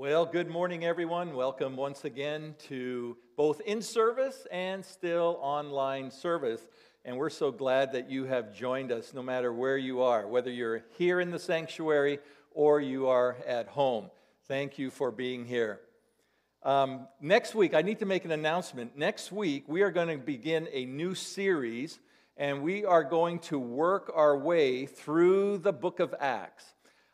Well, good morning, everyone. Welcome once again to both in service and still online service. And we're so glad that you have joined us no matter where you are, whether you're here in the sanctuary or you are at home. Thank you for being here. Um, next week, I need to make an announcement. Next week, we are going to begin a new series, and we are going to work our way through the book of Acts.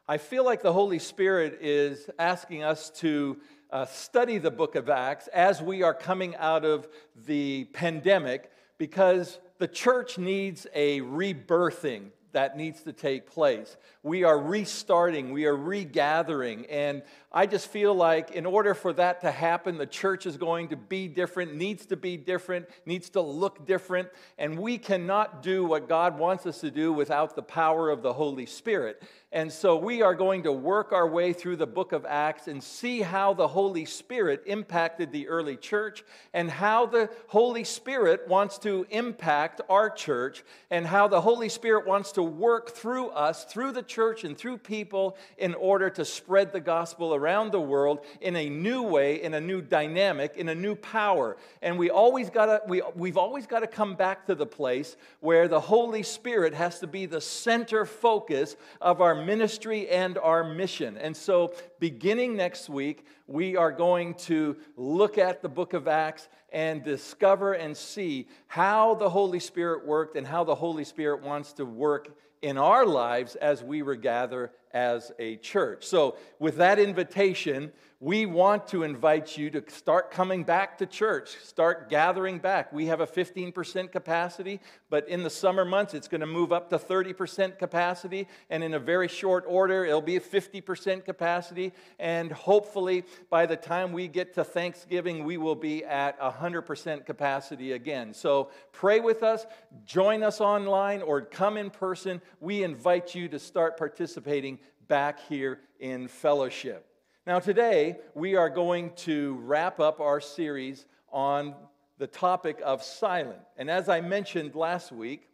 I feel like the Holy Spirit is asking us to uh, study the book of Acts as we are coming out of the pandemic because the church needs a rebirthing that needs to take place. We are restarting, we are regathering, and I just feel like in order for that to happen, the church is going to be different, needs to be different, needs to look different, and we cannot do what God wants us to do without the power of the Holy Spirit. And so we are going to work our way through the book of Acts and see how the Holy Spirit impacted the early church and how the Holy Spirit wants to impact our church and how the Holy Spirit wants to work through us, through the church, and through people in order to spread the gospel around the world in a new way, in a new dynamic, in a new power. And we always gotta, we, we've always got to come back to the place where the Holy Spirit has to be the center focus of our ministry and our mission. And so, beginning next week, we are going to look at the book of Acts and discover and see how the Holy Spirit worked and how the Holy Spirit wants to work in our lives as we regather as a church. So, with that invitation, we want to invite you to start coming back to church, start gathering back. We have a 15% capacity, but in the summer months, it's going to move up to 30% capacity. And in a very short order, it'll be a 50% capacity. And hopefully, by the time we get to Thanksgiving, we will be at 100% capacity again. So pray with us, join us online, or come in person. We invite you to start participating back here in fellowship. Now, today we are going to wrap up our series on the topic of silent. And as I mentioned last week,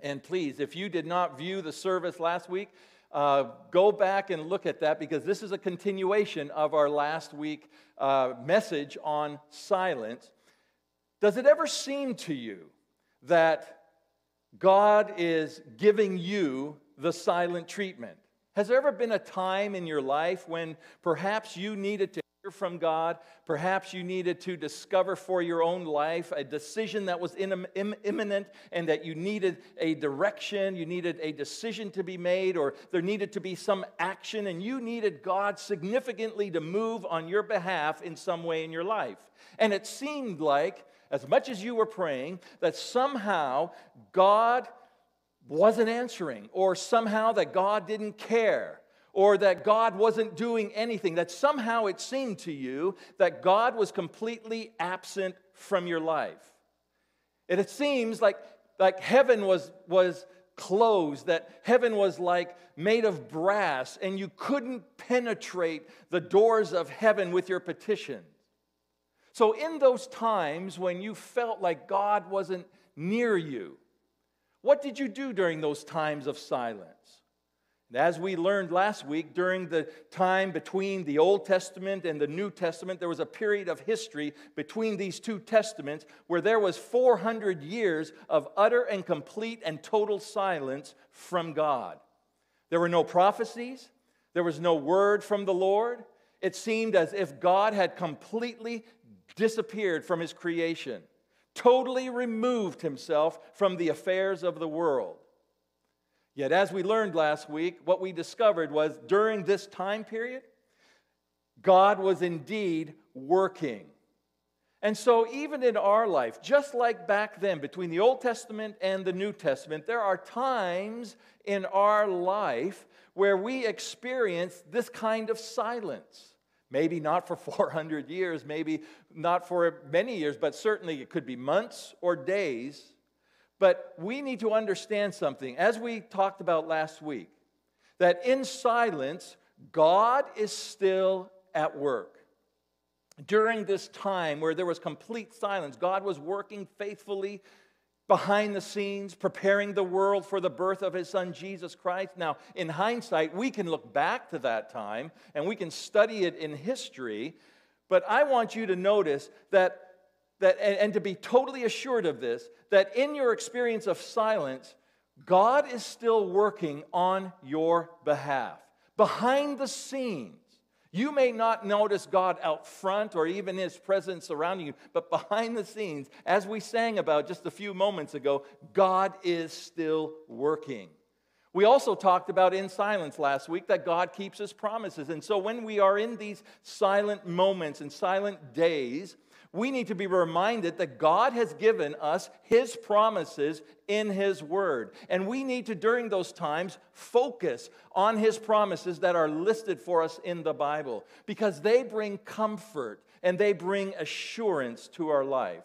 and please, if you did not view the service last week, uh, go back and look at that because this is a continuation of our last week uh, message on silence. Does it ever seem to you that God is giving you the silent treatment? Has there ever been a time in your life when perhaps you needed to hear from God? Perhaps you needed to discover for your own life a decision that was in imminent and that you needed a direction, you needed a decision to be made, or there needed to be some action, and you needed God significantly to move on your behalf in some way in your life. And it seemed like, as much as you were praying, that somehow God wasn't answering, or somehow that God didn't care, or that God wasn't doing anything, that somehow it seemed to you that God was completely absent from your life. And it seems like, like heaven was, was closed, that heaven was like made of brass, and you couldn't penetrate the doors of heaven with your petitions. So, in those times when you felt like God wasn't near you, what did you do during those times of silence? And as we learned last week, during the time between the Old Testament and the New Testament, there was a period of history between these two testaments where there was 400 years of utter and complete and total silence from God. There were no prophecies, there was no word from the Lord. It seemed as if God had completely disappeared from his creation totally removed himself from the affairs of the world. Yet, as we learned last week, what we discovered was during this time period, God was indeed working. And so, even in our life, just like back then, between the Old Testament and the New Testament, there are times in our life where we experience this kind of silence. Maybe not for 400 years, maybe not for many years, but certainly it could be months or days. But we need to understand something, as we talked about last week, that in silence, God is still at work. During this time where there was complete silence, God was working faithfully behind the scenes, preparing the world for the birth of his son Jesus Christ. Now, in hindsight, we can look back to that time and we can study it in history, but I want you to notice that, that and, and to be totally assured of this, that in your experience of silence, God is still working on your behalf. Behind the scenes, you may not notice God out front or even His presence surrounding you, but behind the scenes, as we sang about just a few moments ago, God is still working. We also talked about in silence last week that God keeps His promises. And so when we are in these silent moments and silent days, we need to be reminded that God has given us His promises in His Word. And we need to, during those times, focus on His promises that are listed for us in the Bible because they bring comfort and they bring assurance to our life.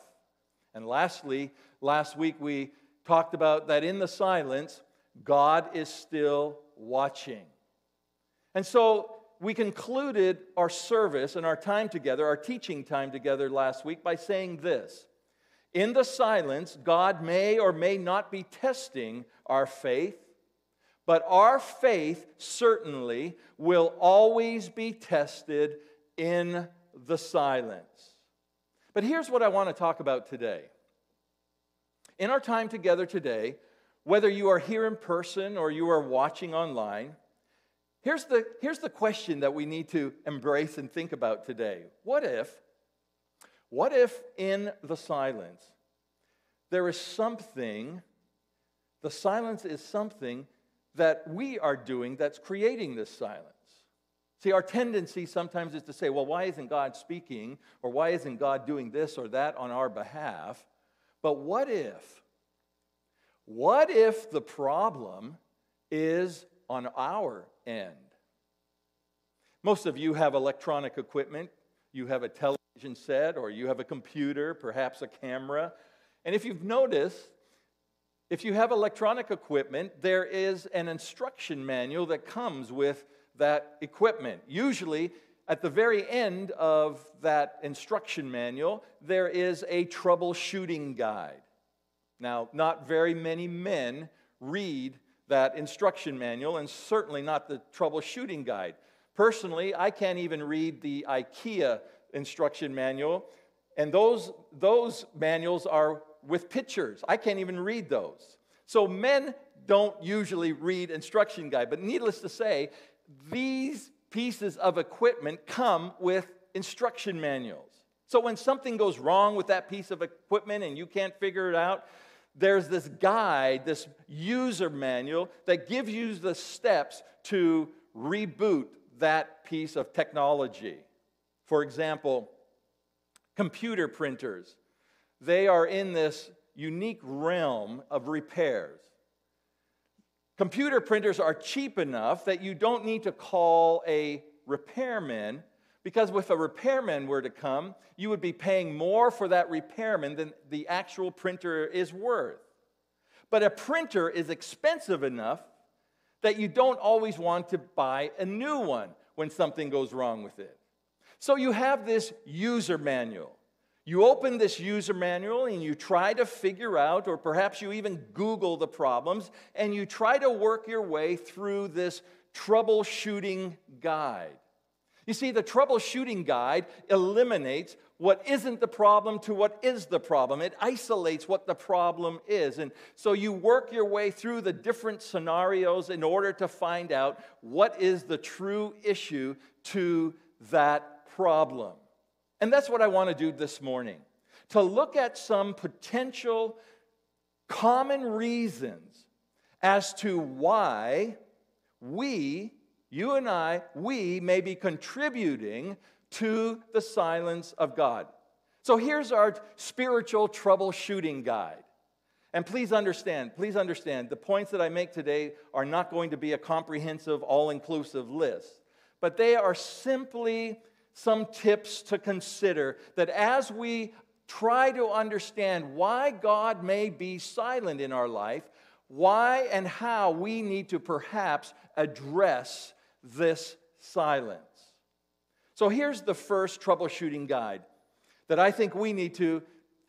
And lastly, last week we talked about that in the silence, God is still watching. And so we concluded our service and our time together, our teaching time together last week, by saying this In the silence, God may or may not be testing our faith, but our faith certainly will always be tested in the silence. But here's what I want to talk about today. In our time together today, whether you are here in person or you are watching online, Here's the, here's the question that we need to embrace and think about today. What if, what if in the silence, there is something, the silence is something that we are doing that's creating this silence? See, our tendency sometimes is to say, well, why isn't God speaking? Or why isn't God doing this or that on our behalf? But what if? What if the problem is on our end. Most of you have electronic equipment. You have a television set, or you have a computer, perhaps a camera. And if you've noticed, if you have electronic equipment, there is an instruction manual that comes with that equipment. Usually, at the very end of that instruction manual, there is a troubleshooting guide. Now, not very many men read that instruction manual and certainly not the troubleshooting guide. Personally, I can't even read the IKEA instruction manual, and those, those manuals are with pictures. I can't even read those. So men don't usually read instruction guide, but needless to say, these pieces of equipment come with instruction manuals. So when something goes wrong with that piece of equipment and you can't figure it out, there's this guide, this user manual that gives you the steps to reboot that piece of technology. For example, computer printers, they are in this unique realm of repairs. Computer printers are cheap enough that you don't need to call a repairman because if a repairman were to come, you would be paying more for that repairman than the actual printer is worth. But a printer is expensive enough that you don't always want to buy a new one when something goes wrong with it. So you have this user manual. You open this user manual and you try to figure out, or perhaps you even Google the problems, and you try to work your way through this troubleshooting guide. You see, the troubleshooting guide eliminates what isn't the problem to what is the problem. It isolates what the problem is. And so you work your way through the different scenarios in order to find out what is the true issue to that problem. And that's what I want to do this morning to look at some potential common reasons as to why we you and I, we may be contributing to the silence of God. So here's our spiritual troubleshooting guide. And please understand, please understand, the points that I make today are not going to be a comprehensive, all inclusive list, but they are simply some tips to consider that as we try to understand why God may be silent in our life, why and how we need to perhaps address this silence. So here's the first troubleshooting guide that I think we need to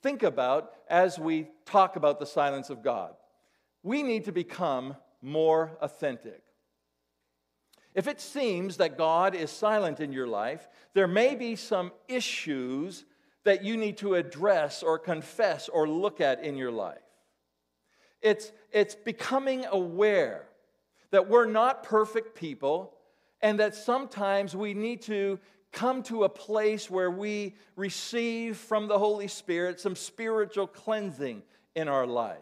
think about as we talk about the silence of God. We need to become more authentic. If it seems that God is silent in your life, there may be some issues that you need to address or confess or look at in your life. It's, it's becoming aware that we're not perfect people and that sometimes we need to come to a place where we receive from the Holy Spirit some spiritual cleansing in our life.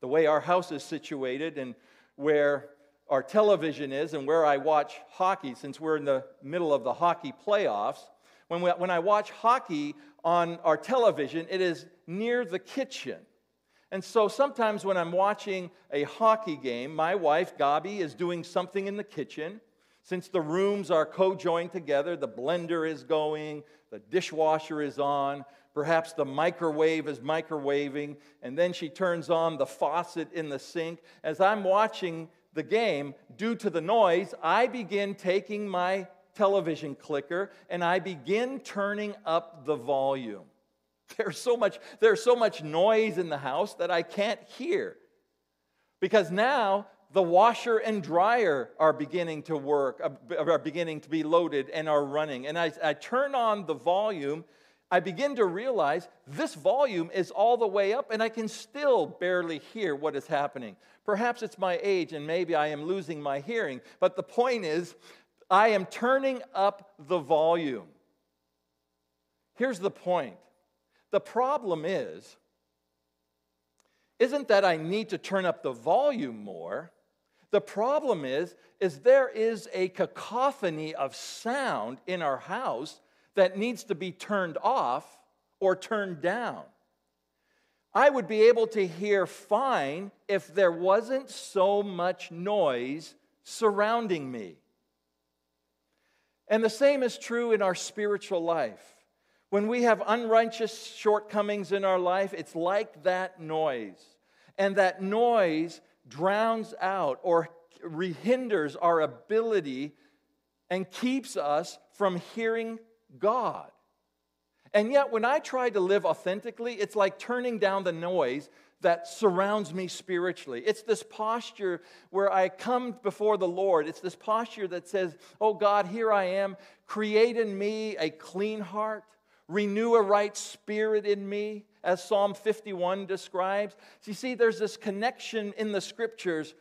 The way our house is situated and where our television is and where I watch hockey, since we're in the middle of the hockey playoffs, when, we, when I watch hockey on our television, it is near the kitchen. And so sometimes when I'm watching a hockey game, my wife, Gabi, is doing something in the kitchen. Since the rooms are co joined together, the blender is going, the dishwasher is on, perhaps the microwave is microwaving, and then she turns on the faucet in the sink. As I'm watching the game, due to the noise, I begin taking my television clicker and I begin turning up the volume. There's so much, there's so much noise in the house that I can't hear. Because now the washer and dryer are beginning to work, uh, are beginning to be loaded and are running. And I, I turn on the volume, I begin to realize this volume is all the way up and I can still barely hear what is happening. Perhaps it's my age and maybe I am losing my hearing, but the point is, I am turning up the volume. Here's the point the problem is, isn't that I need to turn up the volume more. The problem is, is there is a cacophony of sound in our house that needs to be turned off or turned down. I would be able to hear fine if there wasn't so much noise surrounding me. And the same is true in our spiritual life. When we have unrighteous shortcomings in our life, it's like that noise. And that noise drowns out or hinders our ability and keeps us from hearing God. And yet, when I try to live authentically, it's like turning down the noise that surrounds me spiritually. It's this posture where I come before the Lord. It's this posture that says, Oh God, here I am. Create in me a clean heart renew a right spirit in me, as Psalm 51 describes. So you see, there's this connection in the scriptures.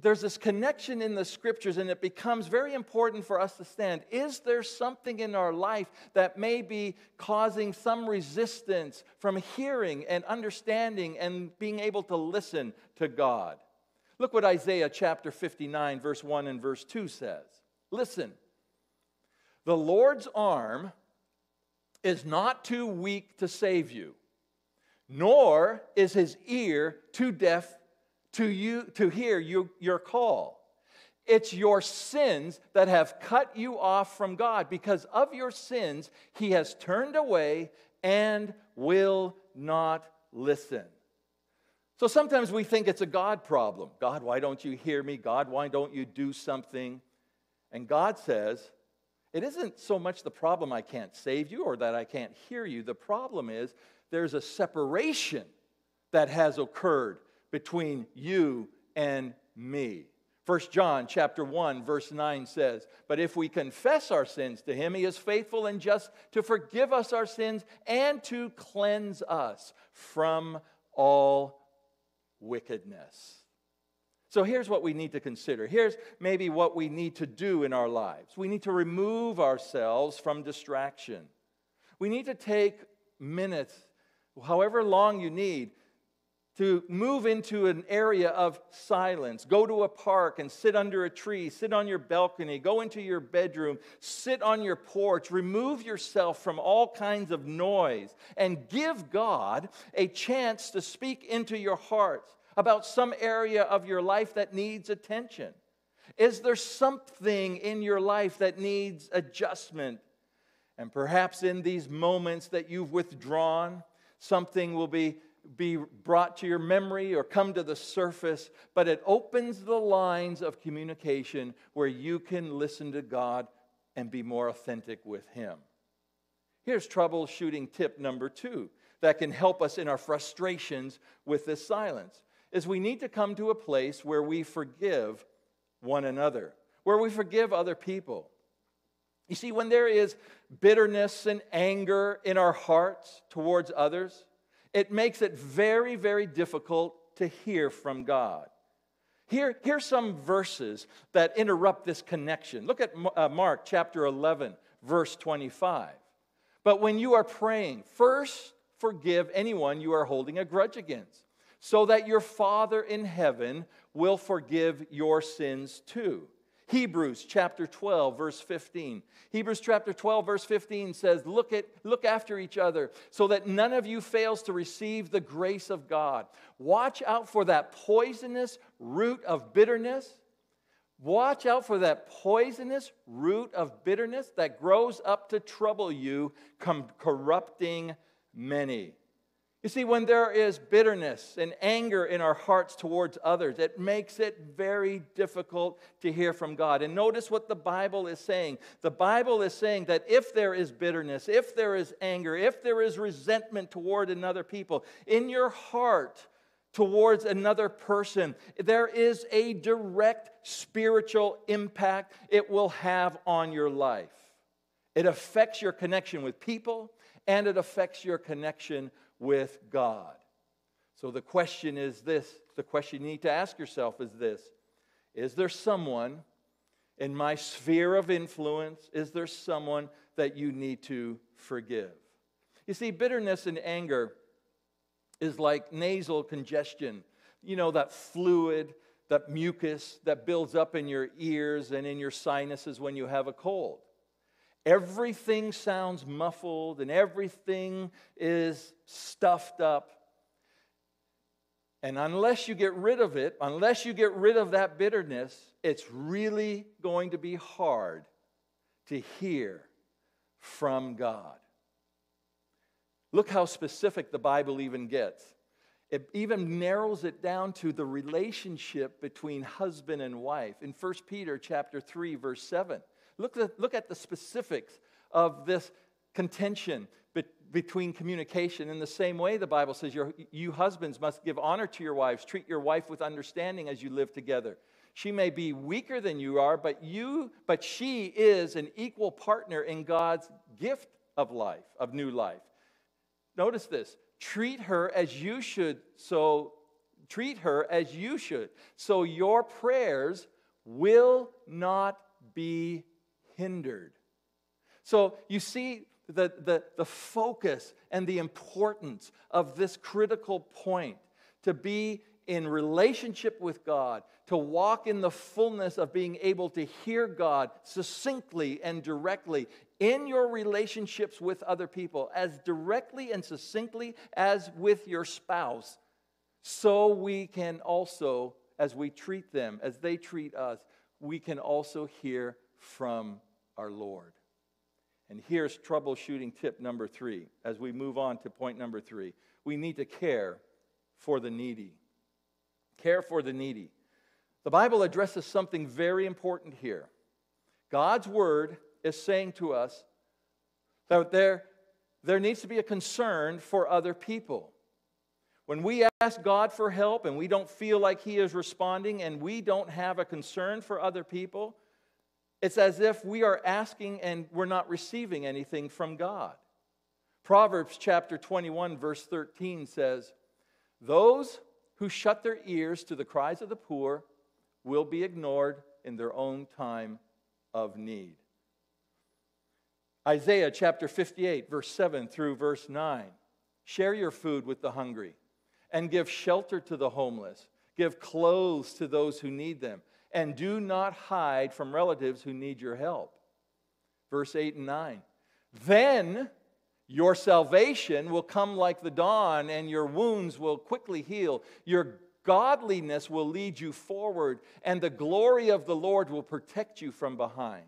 There's this connection in the scriptures, and it becomes very important for us to stand. Is there something in our life that may be causing some resistance from hearing and understanding and being able to listen to God? Look what Isaiah chapter 59, verse 1 and verse 2 says. Listen, the Lord's arm is not too weak to save you, nor is his ear too deaf to you to hear you, your call. It's your sins that have cut you off from God. Because of your sins, he has turned away and will not listen. So sometimes we think it's a God problem. God, why don't you hear me? God, why don't you do something? And God says, it isn't so much the problem I can't save you or that I can't hear you. The problem is there's a separation that has occurred between you and me. 1 John chapter 1 verse 9 says, "But if we confess our sins to him, he is faithful and just to forgive us our sins and to cleanse us from all wickedness." So here's what we need to consider. Here's maybe what we need to do in our lives. We need to remove ourselves from distraction. We need to take minutes, however long you need, to move into an area of silence. Go to a park and sit under a tree, sit on your balcony, go into your bedroom, sit on your porch, remove yourself from all kinds of noise, and give God a chance to speak into your heart about some area of your life that needs attention? Is there something in your life that needs adjustment? And perhaps in these moments that you've withdrawn, something will be, be brought to your memory or come to the surface, but it opens the lines of communication where you can listen to God and be more authentic with Him. Here's troubleshooting tip number two that can help us in our frustrations with this silence is we need to come to a place where we forgive one another, where we forgive other people. You see, when there is bitterness and anger in our hearts towards others, it makes it very, very difficult to hear from God. Here, here's some verses that interrupt this connection. Look at uh, Mark chapter 11, verse 25. But when you are praying, first forgive anyone you are holding a grudge against, so that your Father in heaven will forgive your sins too. Hebrews chapter 12 verse 15. Hebrews chapter 12 verse 15 says, "Look at look after each other so that none of you fails to receive the grace of God. Watch out for that poisonous root of bitterness. Watch out for that poisonous root of bitterness that grows up to trouble you, corrupting many." You see, when there is bitterness and anger in our hearts towards others, it makes it very difficult to hear from God. And notice what the Bible is saying. The Bible is saying that if there is bitterness, if there is anger, if there is resentment toward another people in your heart, towards another person, there is a direct spiritual impact it will have on your life. It affects your connection with people and it affects your connection with God. So the question is this the question you need to ask yourself is this Is there someone in my sphere of influence? Is there someone that you need to forgive? You see, bitterness and anger is like nasal congestion. You know, that fluid, that mucus that builds up in your ears and in your sinuses when you have a cold. Everything sounds muffled and everything is stuffed up. And unless you get rid of it, unless you get rid of that bitterness, it's really going to be hard to hear from God. Look how specific the Bible even gets. It even narrows it down to the relationship between husband and wife. In 1 Peter chapter 3 verse 7, Look at, look at the specifics of this contention be, between communication. In the same way, the Bible says, You husbands must give honor to your wives, treat your wife with understanding as you live together. She may be weaker than you are, but you, but she is an equal partner in God's gift of life, of new life. Notice this treat her as you should, so treat her as you should, so your prayers will not be hindered. So you see the, the, the focus and the importance of this critical point to be in relationship with God, to walk in the fullness of being able to hear God succinctly and directly in your relationships with other people, as directly and succinctly as with your spouse, so we can also, as we treat them, as they treat us, we can also hear from our Lord. And here's troubleshooting tip number three as we move on to point number three. We need to care for the needy. Care for the needy. The Bible addresses something very important here. God's word is saying to us that there, there needs to be a concern for other people. When we ask God for help and we don't feel like He is responding and we don't have a concern for other people, it's as if we are asking and we're not receiving anything from God. Proverbs chapter 21, verse 13 says, Those who shut their ears to the cries of the poor will be ignored in their own time of need. Isaiah chapter 58, verse 7 through verse 9. Share your food with the hungry and give shelter to the homeless. Give clothes to those who need them and do not hide from relatives who need your help. Verse 8 and 9. Then your salvation will come like the dawn, and your wounds will quickly heal. Your godliness will lead you forward, and the glory of the Lord will protect you from behind.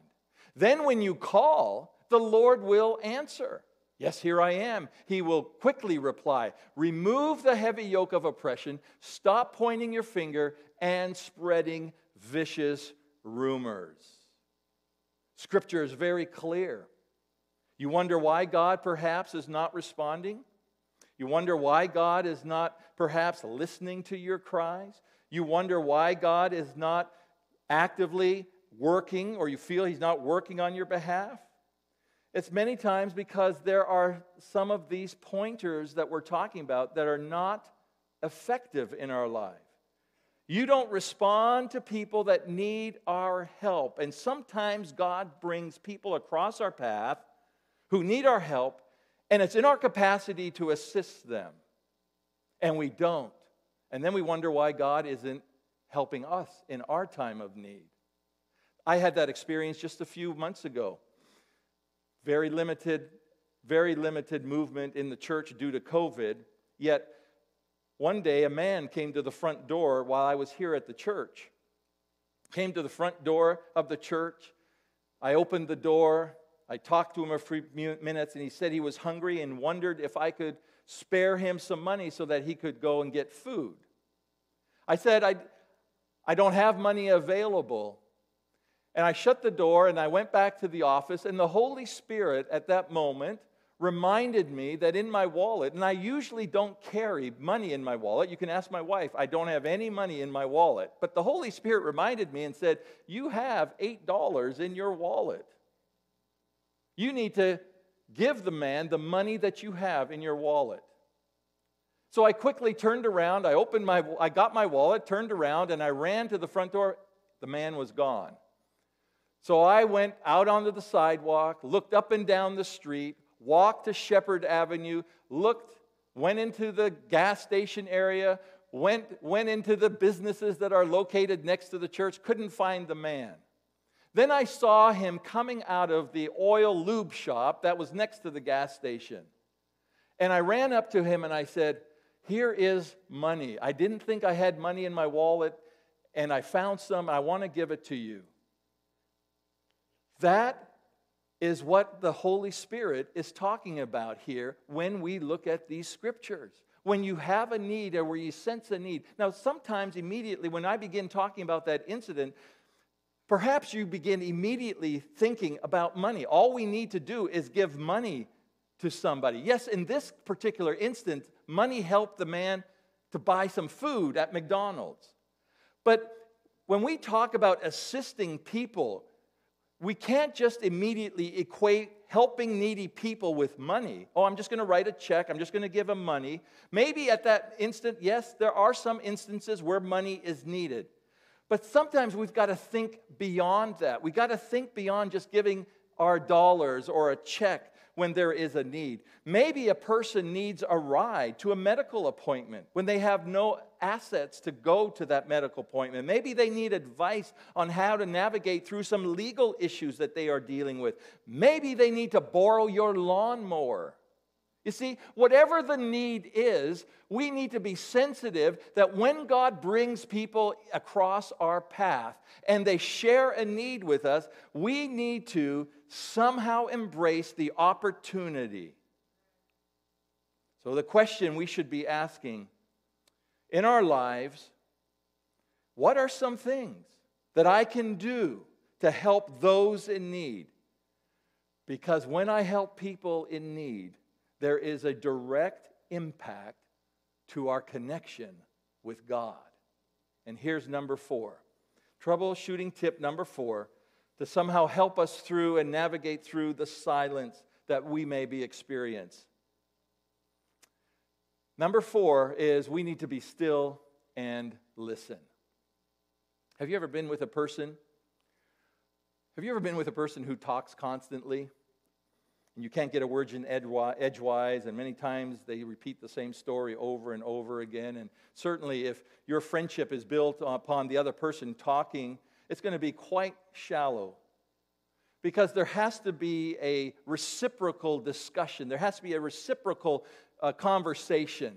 Then, when you call, the Lord will answer. Yes, here I am. He will quickly reply. Remove the heavy yoke of oppression, stop pointing your finger and spreading vicious rumors. Scripture is very clear. You wonder why God perhaps is not responding? You wonder why God is not perhaps listening to your cries. You wonder why God is not actively working, or you feel He's not working on your behalf. It's many times because there are some of these pointers that we're talking about that are not effective in our life. You don't respond to people that need our help. And sometimes God brings people across our path who need our help, and it's in our capacity to assist them. And we don't. And then we wonder why God isn't helping us in our time of need. I had that experience just a few months ago. Very limited, very limited movement in the church due to COVID, yet one day, a man came to the front door while I was here at the church. Came to the front door of the church. I opened the door. I talked to him a few minutes, and he said he was hungry and wondered if I could spare him some money so that he could go and get food. I said, I, I don't have money available. And I shut the door and I went back to the office, and the Holy Spirit at that moment reminded me that in my wallet, and I usually don't carry money in my wallet. You can ask my wife, I don't have any money in my wallet. But the Holy Spirit reminded me and said, You have $8 in your wallet. You need to give the man the money that you have in your wallet. So I quickly turned around, I opened my I got my wallet, turned around and I ran to the front door. The man was gone. So I went out onto the sidewalk, looked up and down the street, walked to Shepherd Avenue, looked, went into the gas station area, went, went into the businesses that are located next to the church, couldn't find the man. Then I saw him coming out of the oil lube shop that was next to the gas station. And I ran up to him and I said, Here is money. I didn't think I had money in my wallet, and I found some. I want to give it to you. That is what the Holy Spirit is talking about here when we look at these scriptures. When you have a need or where you sense a need. Now, sometimes immediately when I begin talking about that incident, perhaps you begin immediately thinking about money. All we need to do is give money to somebody. Yes, in this particular instance, money helped the man to buy some food at McDonald's. But when we talk about assisting people, we can't just immediately equate helping needy people with money. Oh, I'm just going to write a check, I'm just going to give them money. Maybe at that instant, yes, there are some instances where money is needed. But sometimes we've got to think beyond that. We've got to think beyond just giving our dollars or a check when there is a need. Maybe a person needs a ride to a medical appointment when they have no assets to go to that medical appointment. Maybe they need advice on how to navigate through some legal issues that they are dealing with. Maybe they need to borrow your lawnmower. You see, whatever the need is, we need to be sensitive that when God brings people across our path and they share a need with us, we need to somehow embrace the opportunity. So, the question we should be asking in our lives what are some things that I can do to help those in need? Because when I help people in need, there is a direct impact to our connection with God. And here's number four troubleshooting tip number four to somehow help us through and navigate through the silence that we may be experiencing. Number four is we need to be still and listen. Have you ever been with a person? Have you ever been with a person who talks constantly? And you can't get a word in edgewise, and many times they repeat the same story over and over again. And certainly, if your friendship is built upon the other person talking it's going to be quite shallow because there has to be a reciprocal discussion, there has to be a reciprocal uh, conversation.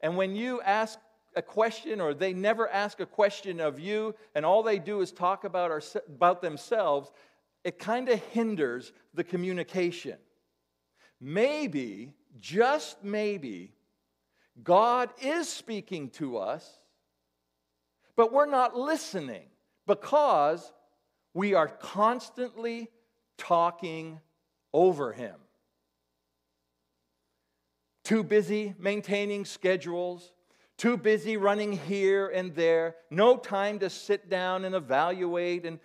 And when you ask a question or they never ask a question of you and all they do is talk about, our, about themselves, it kind of hinders the communication. Maybe, just maybe, God is speaking to us, but we're not listening. Because we are constantly talking over him. too busy maintaining schedules, too busy running here and there, no time to sit down and evaluate and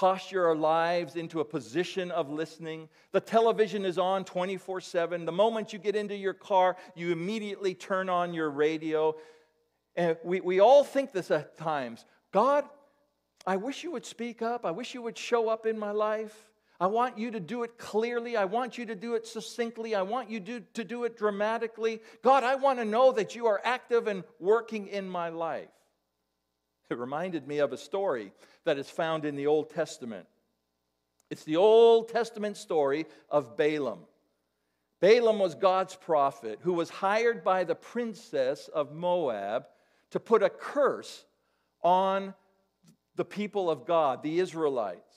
posture our lives into a position of listening. The television is on 24 7. The moment you get into your car, you immediately turn on your radio. And we, we all think this at times God, I wish you would speak up. I wish you would show up in my life. I want you to do it clearly. I want you to do it succinctly. I want you to, to do it dramatically. God, I want to know that you are active and working in my life. It reminded me of a story that is found in the Old Testament. It's the Old Testament story of Balaam. Balaam was God's prophet who was hired by the princess of Moab to put a curse on the people of God, the Israelites.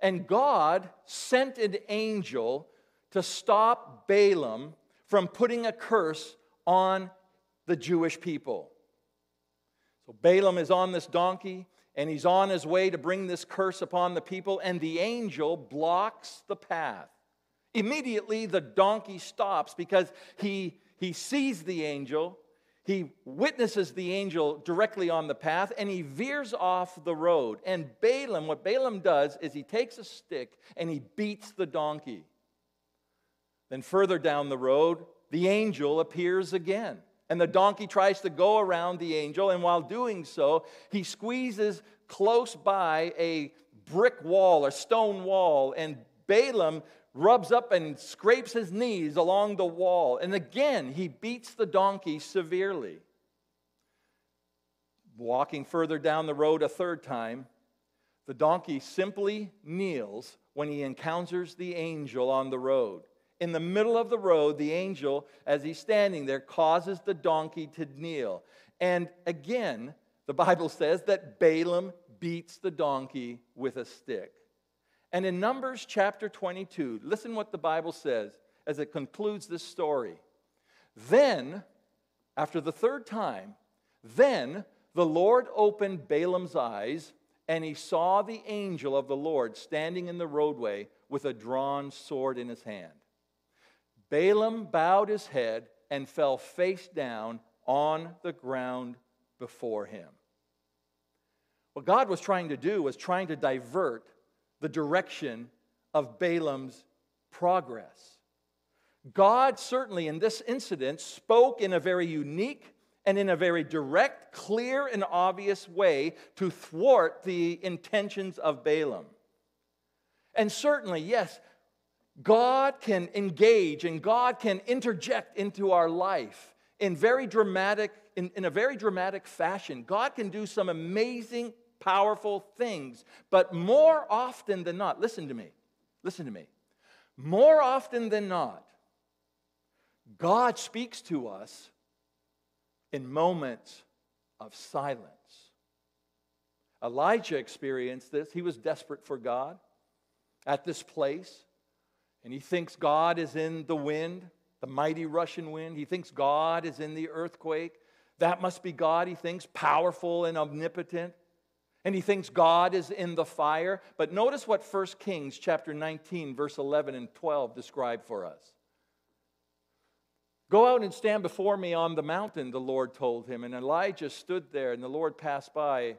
And God sent an angel to stop Balaam from putting a curse on the Jewish people. So Balaam is on this donkey and he's on his way to bring this curse upon the people, and the angel blocks the path. Immediately, the donkey stops because he, he sees the angel he witnesses the angel directly on the path and he veers off the road. And Balaam, what Balaam does is he takes a stick and he beats the donkey. Then further down the road, the angel appears again. And the donkey tries to go around the angel, and while doing so, he squeezes close by a brick wall, a stone wall, and Balaam rubs up and scrapes his knees along the wall. And again, he beats the donkey severely. Walking further down the road a third time, the donkey simply kneels when he encounters the angel on the road. In the middle of the road, the angel, as he's standing there, causes the donkey to kneel. And again, the Bible says that Balaam beats the donkey with a stick. And in Numbers chapter 22, listen what the Bible says as it concludes this story. Then, after the third time, then the Lord opened Balaam's eyes, and he saw the angel of the Lord standing in the roadway with a drawn sword in his hand. Balaam bowed his head and fell face down on the ground before him. What God was trying to do was trying to divert the direction of Balaam's progress. God certainly in this incident spoke in a very unique and in a very direct, clear, and obvious way to thwart the intentions of Balaam. And certainly, yes, God can engage and God can interject into our life in very dramatic, in, in a very dramatic fashion. God can do some amazing powerful things. But more often than not, listen to me, listen to me. More often than not, God speaks to us in moments of silence. Elijah experienced this. He was desperate for God at this place, and he thinks God is in the wind, the mighty rushing wind. He thinks God is in the earthquake. That must be God, he thinks, powerful and omnipotent and he thinks God is in the fire. But notice what 1 Kings chapter 19 verse 11 and 12 describe for us. Go out and stand before me on the mountain, the Lord told him. And Elijah stood there, and the Lord passed by,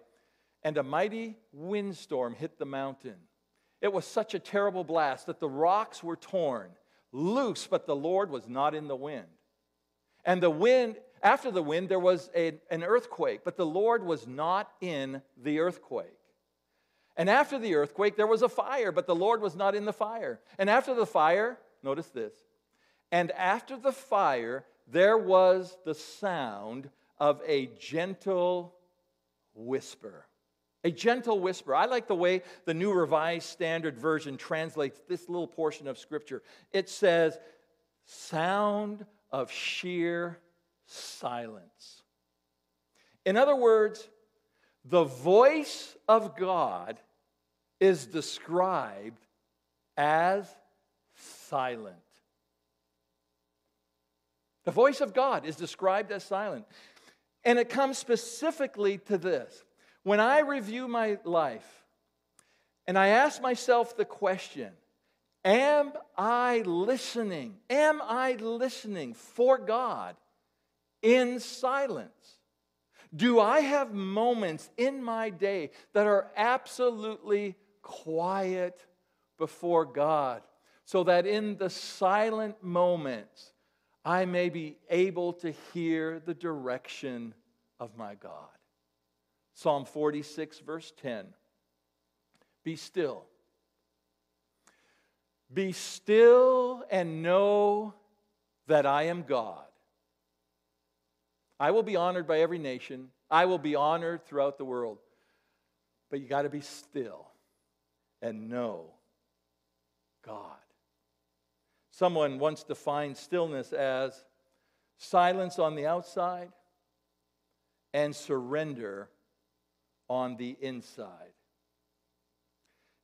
and a mighty windstorm hit the mountain. It was such a terrible blast that the rocks were torn loose, but the Lord was not in the wind. And the wind after the wind, there was a, an earthquake, but the Lord was not in the earthquake. And after the earthquake, there was a fire, but the Lord was not in the fire. And after the fire, notice this, and after the fire, there was the sound of a gentle whisper. A gentle whisper. I like the way the New Revised Standard Version translates this little portion of Scripture. It says, sound of sheer silence. In other words, the voice of God is described as silent. The voice of God is described as silent. And it comes specifically to this. When I review my life and I ask myself the question, Am I listening? Am I listening for God in silence? Do I have moments in my day that are absolutely quiet before God so that in the silent moments I may be able to hear the direction of my God? Psalm 46, verse 10 Be still. Be still and know that I am God. I will be honored by every nation. I will be honored throughout the world. But you got to be still and know God. Someone once defined stillness as silence on the outside and surrender on the inside.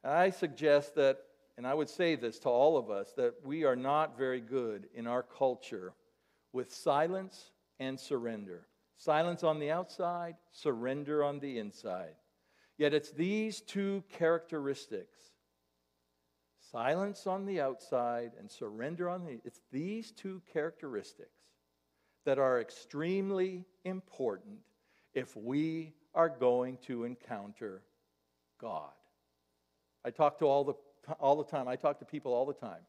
I suggest that, and I would say this to all of us, that we are not very good in our culture with silence and surrender. Silence on the outside, surrender on the inside. Yet it's these two characteristics silence on the outside and surrender on the it's these two characteristics that are extremely important if we are going to encounter God. I talk to all the all the time. I talk to people all the time.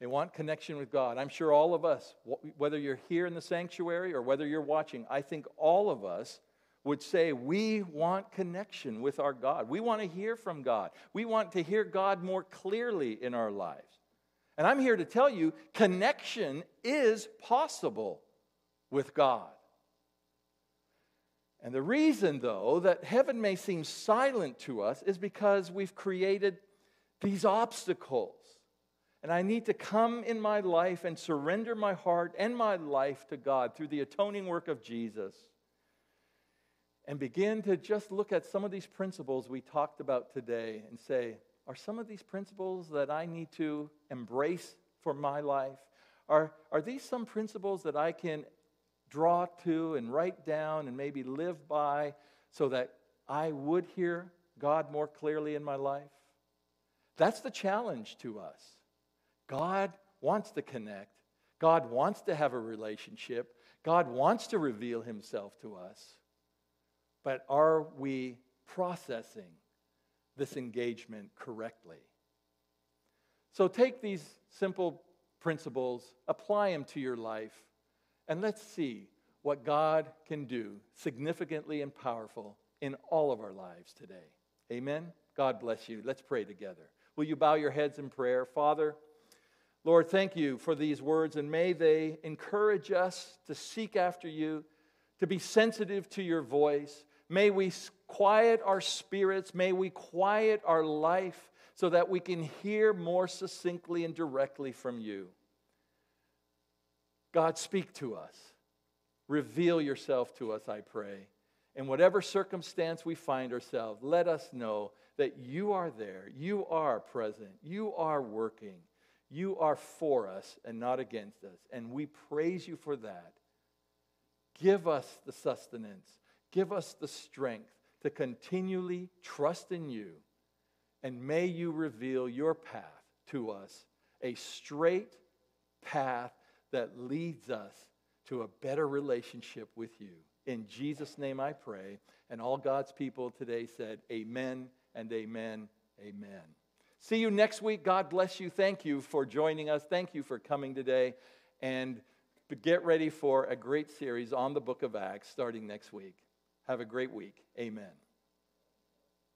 They want connection with God. I'm sure all of us, whether you're here in the sanctuary or whether you're watching, I think all of us would say we want connection with our God. We want to hear from God. We want to hear God more clearly in our lives. And I'm here to tell you connection is possible with God. And the reason, though, that heaven may seem silent to us is because we've created these obstacles and I need to come in my life and surrender my heart and my life to God through the atoning work of Jesus. And begin to just look at some of these principles we talked about today and say, are some of these principles that I need to embrace for my life? Are, are these some principles that I can draw to and write down and maybe live by so that I would hear God more clearly in my life? That's the challenge to us. God wants to connect. God wants to have a relationship. God wants to reveal himself to us. But are we processing this engagement correctly? So take these simple principles, apply them to your life, and let's see what God can do significantly and powerful in all of our lives today. Amen. God bless you. Let's pray together. Will you bow your heads in prayer? Father, Lord, thank you for these words, and may they encourage us to seek after you, to be sensitive to your voice. May we quiet our spirits, may we quiet our life so that we can hear more succinctly and directly from you. God, speak to us. Reveal yourself to us, I pray. In whatever circumstance we find ourselves, let us know that you are there, you are present, you are working. You are for us and not against us. And we praise you for that. Give us the sustenance, give us the strength to continually trust in you. And may you reveal your path to us, a straight path that leads us to a better relationship with you. In Jesus' name I pray. And all God's people today said, Amen and amen, amen. See you next week. God bless you. Thank you for joining us. Thank you for coming today. And get ready for a great series on the book of Acts starting next week. Have a great week. Amen.